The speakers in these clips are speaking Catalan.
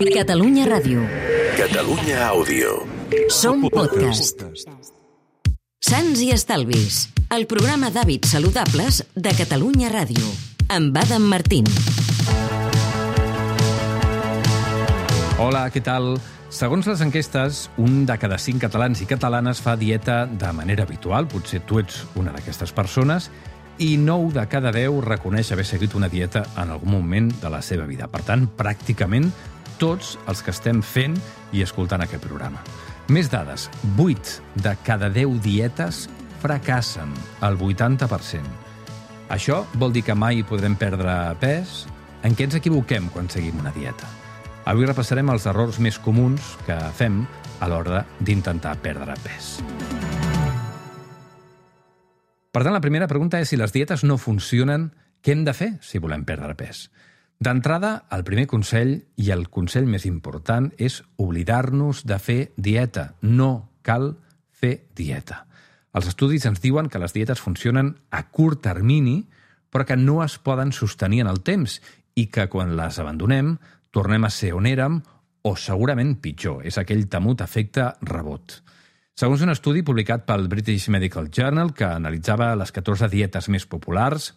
Catalunya Ràdio. Catalunya Àudio. Som podcast. Sants i Estalvis, el programa d'hàbits saludables de Catalunya Ràdio, amb Adam Martín. Hola, què tal? Segons les enquestes, un de cada cinc catalans i catalanes fa dieta de manera habitual, potser tu ets una d'aquestes persones, i 9 de cada 10 reconeix haver seguit una dieta en algun moment de la seva vida. Per tant, pràcticament tots els que estem fent i escoltant aquest programa. Més dades. 8 de cada 10 dietes fracassen, el 80%. Això vol dir que mai podrem perdre pes? En què ens equivoquem quan seguim una dieta? Avui repassarem els errors més comuns que fem a l'hora d'intentar perdre pes. Per tant, la primera pregunta és si les dietes no funcionen, què hem de fer si volem perdre pes? D'entrada, el primer consell i el consell més important és oblidar-nos de fer dieta. No cal fer dieta. Els estudis ens diuen que les dietes funcionen a curt termini, però que no es poden sostenir en el temps i que quan les abandonem tornem a ser on érem o segurament pitjor, és aquell temut efecte rebot. Segons un estudi publicat pel British Medical Journal que analitzava les 14 dietes més populars,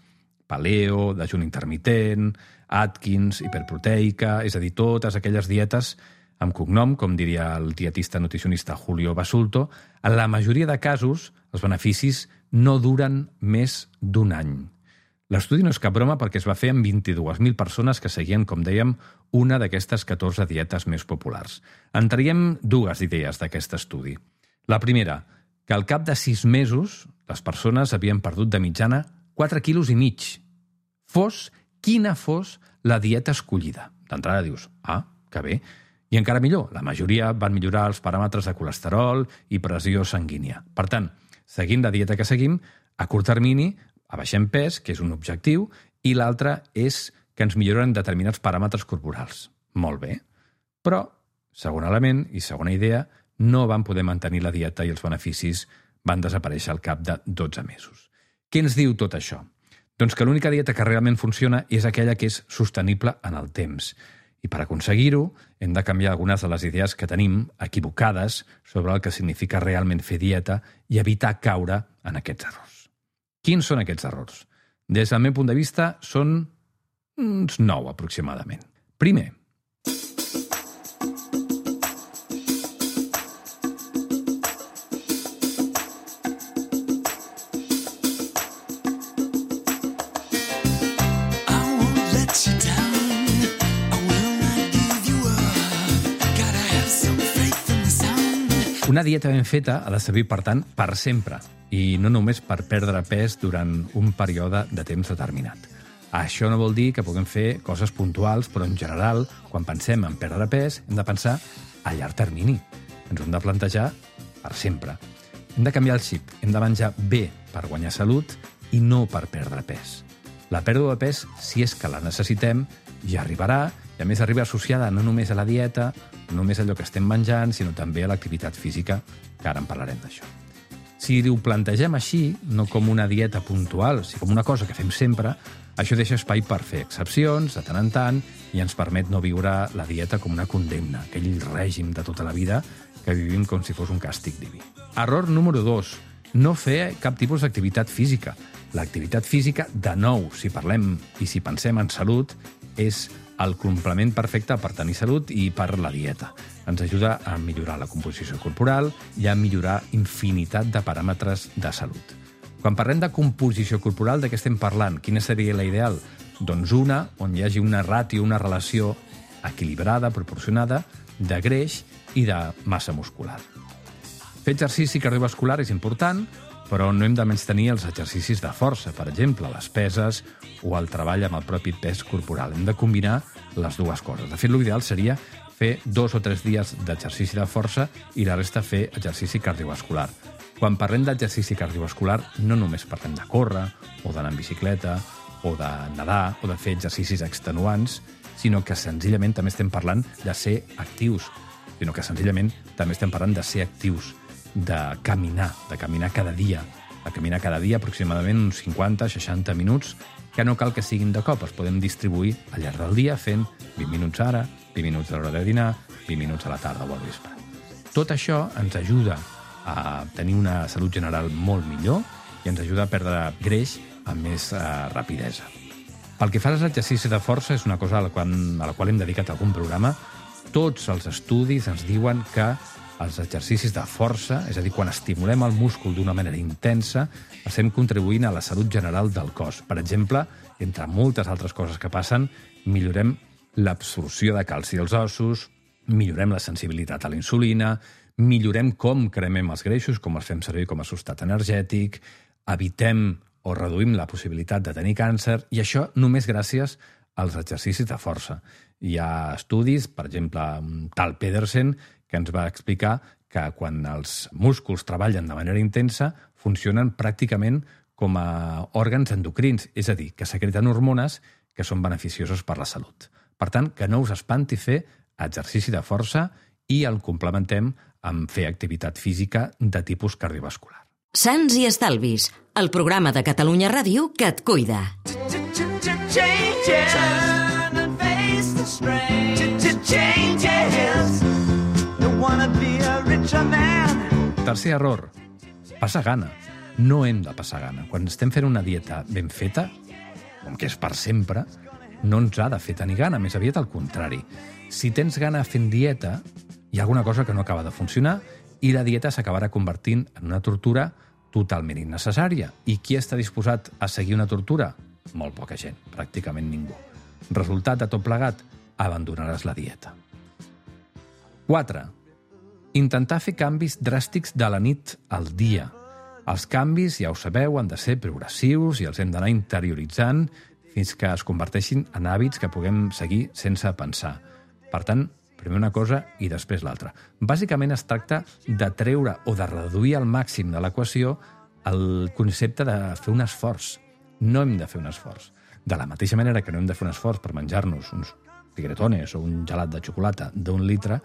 paleo, dejun intermitent, Atkins, hiperproteica, és a dir, totes aquelles dietes amb cognom, com diria el dietista nutricionista Julio Basulto, en la majoria de casos els beneficis no duren més d'un any. L'estudi no és cap broma perquè es va fer amb 22.000 persones que seguien, com dèiem, una d'aquestes 14 dietes més populars. En traiem dues idees d'aquest estudi. La primera, que al cap de sis mesos les persones havien perdut de mitjana 4 quilos i mig. Fos quina fos la dieta escollida. D'entrada dius, ah, que bé. I encara millor, la majoria van millorar els paràmetres de colesterol i pressió sanguínia. Per tant, seguint la dieta que seguim, a curt termini abaixem pes, que és un objectiu, i l'altre és que ens milloren determinats paràmetres corporals. Molt bé. Però, segon element i segona idea, no van poder mantenir la dieta i els beneficis van desaparèixer al cap de 12 mesos. Què ens diu tot això? Doncs que l'única dieta que realment funciona és aquella que és sostenible en el temps. I per aconseguir-ho, hem de canviar algunes de les idees que tenim equivocades sobre el que significa realment fer dieta i evitar caure en aquests errors. Quins són aquests errors? Des del meu punt de vista, són uns nou aproximadament. Primer, Una dieta ben feta ha de servir, per tant, per sempre, i no només per perdre pes durant un període de temps determinat. Això no vol dir que puguem fer coses puntuals, però en general, quan pensem en perdre pes, hem de pensar a llarg termini. Ens ho hem de plantejar per sempre. Hem de canviar el xip, hem de menjar bé per guanyar salut i no per perdre pes. La pèrdua de pes, si és que la necessitem, ja arribarà, i a més arriba associada no només a la dieta, no només a allò que estem menjant, sinó també a l'activitat física, que ara en parlarem d'això. Si ho plantegem així, no com una dieta puntual, sinó com una cosa que fem sempre, això deixa espai per fer excepcions, de tant en tant, i ens permet no viure la dieta com una condemna, aquell règim de tota la vida que vivim com si fos un càstig diví. Error número 2. No fer cap tipus d'activitat física. L'activitat física, de nou, si parlem i si pensem en salut, és el complement perfecte per tenir salut i per la dieta. Ens ajuda a millorar la composició corporal i a millorar infinitat de paràmetres de salut. Quan parlem de composició corporal, de què estem parlant? Quina seria la ideal? Doncs una on hi hagi una ràtio, una relació equilibrada, proporcionada, de greix i de massa muscular. Fer exercici cardiovascular és important, però no hem de menys tenir els exercicis de força, per exemple, les peses o el treball amb el propi pes corporal. Hem de combinar les dues coses. De fet, l'ideal seria fer dos o tres dies d'exercici de força i la resta fer exercici cardiovascular. Quan parlem d'exercici cardiovascular, no només parlem de córrer, o d'anar en bicicleta, o de nedar, o de fer exercicis extenuants, sinó que senzillament també estem parlant de ser actius, sinó que senzillament també estem parlant de ser actius, de caminar, de caminar cada dia, de caminar cada dia aproximadament uns 50-60 minuts que no cal que siguin de cop, els podem distribuir al llarg del dia fent 20 minuts ara, 20 minuts a l'hora de dinar, 20 minuts a la tarda o al vespre. Tot això ens ajuda a tenir una salut general molt millor i ens ajuda a perdre greix amb més eh, rapidesa. Pel que fa als exercicis de força, és una cosa a la, qual, a la qual hem dedicat algun programa, tots els estudis ens diuen que els exercicis de força, és a dir, quan estimulem el múscul d'una manera intensa, estem contribuint a la salut general del cos. Per exemple, entre moltes altres coses que passen, millorem l'absorció de calci als ossos, millorem la sensibilitat a la insulina, millorem com cremem els greixos, com els fem servir com a substat energètic, evitem o reduïm la possibilitat de tenir càncer, i això només gràcies als exercicis de força. Hi ha estudis, per exemple, tal Pedersen, que ens va explicar que quan els músculs treballen de manera intensa, funcionen pràcticament com a òrgans endocrins, és a dir, que secreten hormones que són beneficioses per la salut. Per tant, que no us espanti fer exercici de força i el complementem amb fer activitat física de tipus cardiovascular. Sants i Estalvis, el programa de Catalunya Ràdio que et cuida. Tercer error, passar gana. No hem de passar gana. Quan estem fent una dieta ben feta, com que és per sempre, no ens ha de fer tenir gana, més aviat al contrari. Si tens gana fent dieta, hi ha alguna cosa que no acaba de funcionar i la dieta s'acabarà convertint en una tortura totalment innecessària. I qui està disposat a seguir una tortura? Molt poca gent, pràcticament ningú. Resultat de tot plegat, abandonaràs la dieta. 4. Intentar fer canvis dràstics de la nit al dia. Els canvis, ja ho sabeu, han de ser progressius i els hem d'anar interioritzant fins que es converteixin en hàbits que puguem seguir sense pensar. Per tant, primer una cosa i després l'altra. Bàsicament es tracta de treure o de reduir al màxim de l'equació el concepte de fer un esforç. No hem de fer un esforç. De la mateixa manera que no hem de fer un esforç per menjar-nos uns tigretones o un gelat de xocolata d'un litre,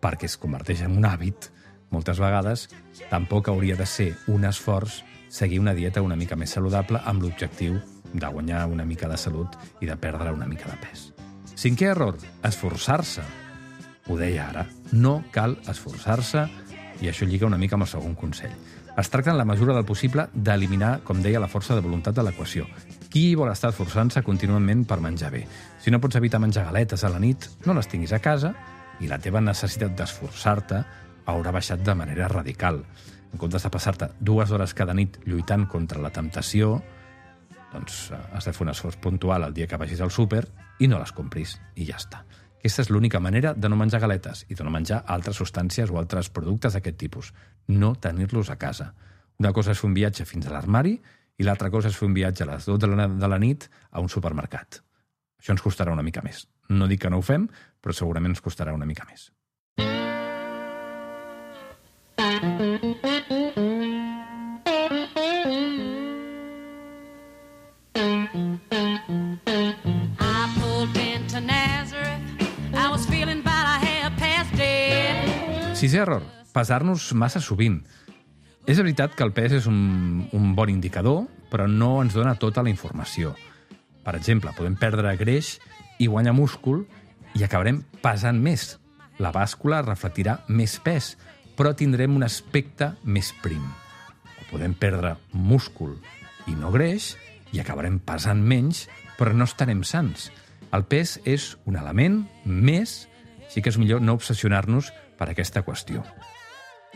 perquè es converteix en un hàbit, moltes vegades tampoc hauria de ser un esforç seguir una dieta una mica més saludable amb l'objectiu de guanyar una mica de salut i de perdre una mica de pes. Cinquè error, esforçar-se. Ho deia ara, no cal esforçar-se i això lliga una mica amb el segon consell. Es tracta en la mesura del possible d'eliminar, com deia, la força de voluntat de l'equació. Qui vol estar esforçant-se contínuament per menjar bé? Si no pots evitar menjar galetes a la nit, no les tinguis a casa i la teva necessitat d'esforçar-te haurà baixat de manera radical. En comptes de passar-te dues hores cada nit lluitant contra la temptació, doncs eh, has de fer un esforç puntual el dia que vagis al súper i no les compris, i ja està. Aquesta és l'única manera de no menjar galetes i de no menjar altres substàncies o altres productes d'aquest tipus. No tenir-los a casa. Una cosa és fer un viatge fins a l'armari i l'altra cosa és fer un viatge a les 12 de la, de la nit a un supermercat. Això ens costarà una mica més. No dic que no ho fem, però segurament ens costarà una mica més. Sisè error, pesar-nos massa sovint. És veritat que el pes és un, un bon indicador, però no ens dona tota la informació. Per exemple, podem perdre greix i guanyar múscul i acabarem pesant més. La bàscula reflectirà més pes, però tindrem un aspecte més prim. O podem perdre múscul i no greix i acabarem pesant menys, però no estarem sants. El pes és un element més, així que és millor no obsessionar-nos per aquesta qüestió.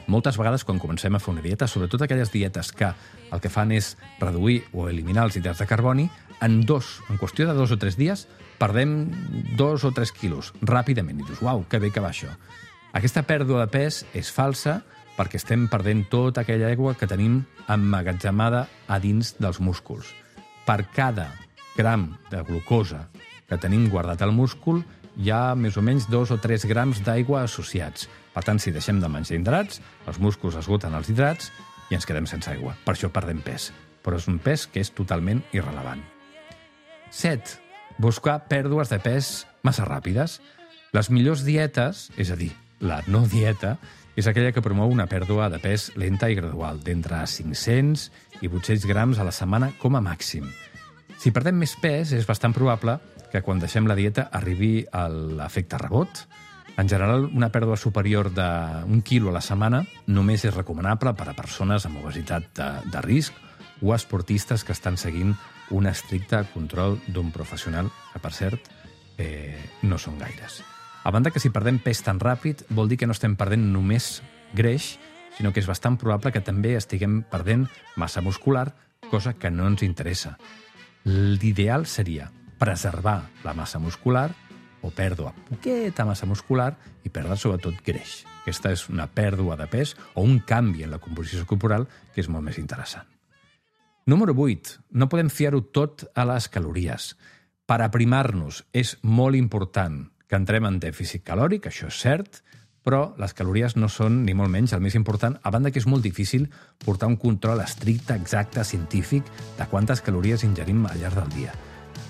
Moltes vegades, quan comencem a fer una dieta, sobretot aquelles dietes que el que fan és reduir o eliminar els hidrats de carboni, en dos, en qüestió de dos o tres dies, perdem dos o tres quilos ràpidament. I dius, uau, que bé que va això. Aquesta pèrdua de pes és falsa perquè estem perdent tota aquella aigua que tenim emmagatzemada a dins dels músculs. Per cada gram de glucosa que tenim guardat al múscul, hi ha més o menys dos o tres grams d'aigua associats. Per tant, si deixem de menjar hidrats, els músculs esgoten els hidrats i ens quedem sense aigua. Per això perdem pes. Però és un pes que és totalment irrelevant. 7. Buscar pèrdues de pes massa ràpides. Les millors dietes, és a dir, la no dieta, és aquella que promou una pèrdua de pes lenta i gradual, d'entre 500 i 800 grams a la setmana com a màxim. Si perdem més pes, és bastant probable que quan deixem la dieta arribi a l'efecte rebot. En general, una pèrdua superior d'un quilo a la setmana només és recomanable per a persones amb obesitat de, de risc o esportistes que estan seguint un estricte control d'un professional, que, per cert, eh, no són gaires. A banda que si perdem pes tan ràpid vol dir que no estem perdent només greix, sinó que és bastant probable que també estiguem perdent massa muscular, cosa que no ens interessa. L'ideal seria preservar la massa muscular o pèrdua poqueta massa muscular i perdre sobretot greix. Aquesta és una pèrdua de pes o un canvi en la composició corporal que és molt més interessant. Número 8. No podem fiar-ho tot a les calories. Per aprimar-nos és molt important que entrem en dèficit calòric, això és cert, però les calories no són, ni molt menys, el més important, a banda que és molt difícil portar un control estricte, exacte, científic de quantes calories ingerim al llarg del dia.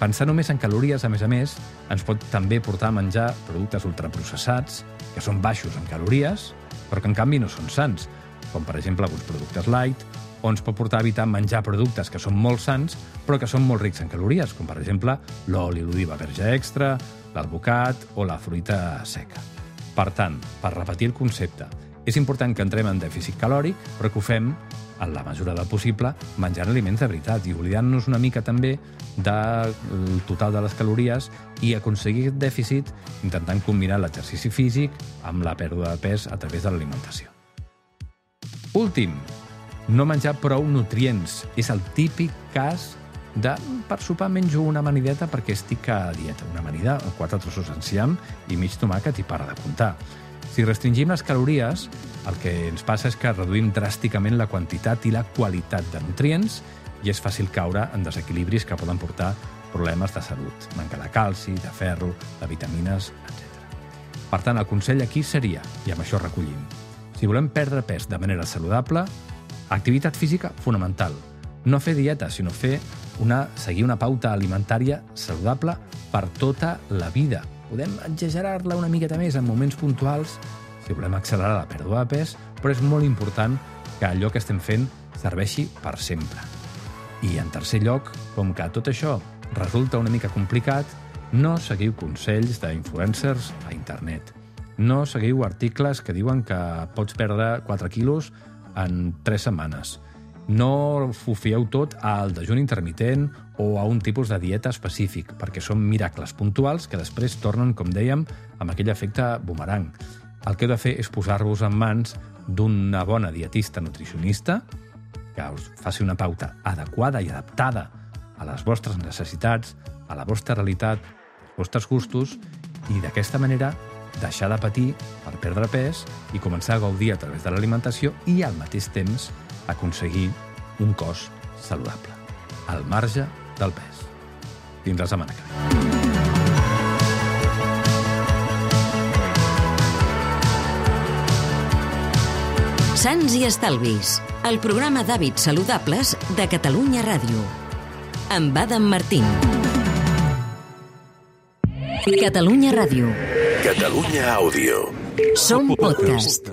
Pensar només en calories, a més a més, ens pot també portar a menjar productes ultraprocessats, que són baixos en calories, però que en canvi no són sants, com per exemple alguns productes light, o ens pot portar a evitar menjar productes que són molt sants, però que són molt rics en calories, com per exemple l'oli l'oliva verge extra, l'alvocat o la fruita seca. Per tant, per repetir el concepte, és important que entrem en dèficit calòric, però que ho fem, en la mesura del possible, menjant aliments de veritat i oblidant-nos una mica també del total de les calories i aconseguir aquest dèficit intentant combinar l'exercici físic amb la pèrdua de pes a través de l'alimentació. Últim, no menjar prou nutrients. És el típic cas de per sopar menjo una amanideta perquè estic a dieta. Una amanida quatre trossos d'enciam i mig tomàquet i para de comptar. Si restringim les calories, el que ens passa és que reduïm dràsticament la quantitat i la qualitat de nutrients i és fàcil caure en desequilibris que poden portar problemes de salut, manca de calci, de ferro, de vitamines, etc. Per tant, el consell aquí seria, i amb això recollim, si volem perdre pes de manera saludable, activitat física fonamental. No fer dieta, sinó fer una, seguir una pauta alimentària saludable per tota la vida. Podem exagerar-la una miqueta més en moments puntuals si volem accelerar la pèrdua de pes, però és molt important que allò que estem fent serveixi per sempre. I en tercer lloc, com que tot això resulta una mica complicat, no seguiu consells d'influencers a internet. No seguiu articles que diuen que pots perdre 4 quilos en 3 setmanes. No ho fieu tot al dejuni intermitent o a un tipus de dieta específic, perquè són miracles puntuals que després tornen, com dèiem, amb aquell efecte bumerang. El que heu de fer és posar-vos en mans d'una bona dietista nutricionista que us faci una pauta adequada i adaptada a les vostres necessitats, a la vostra realitat, als vostres gustos, i d'aquesta manera deixar de patir per perdre pes i començar a gaudir a través de l'alimentació i al mateix temps aconseguir un cos saludable, al marge del pes. Fins la setmana que ve. Sants i Estalvis, el programa d'hàbits saludables de Catalunya Ràdio. Amb Adam Martín. Catalunya Ràdio. Catalunya Àudio. Som podcast.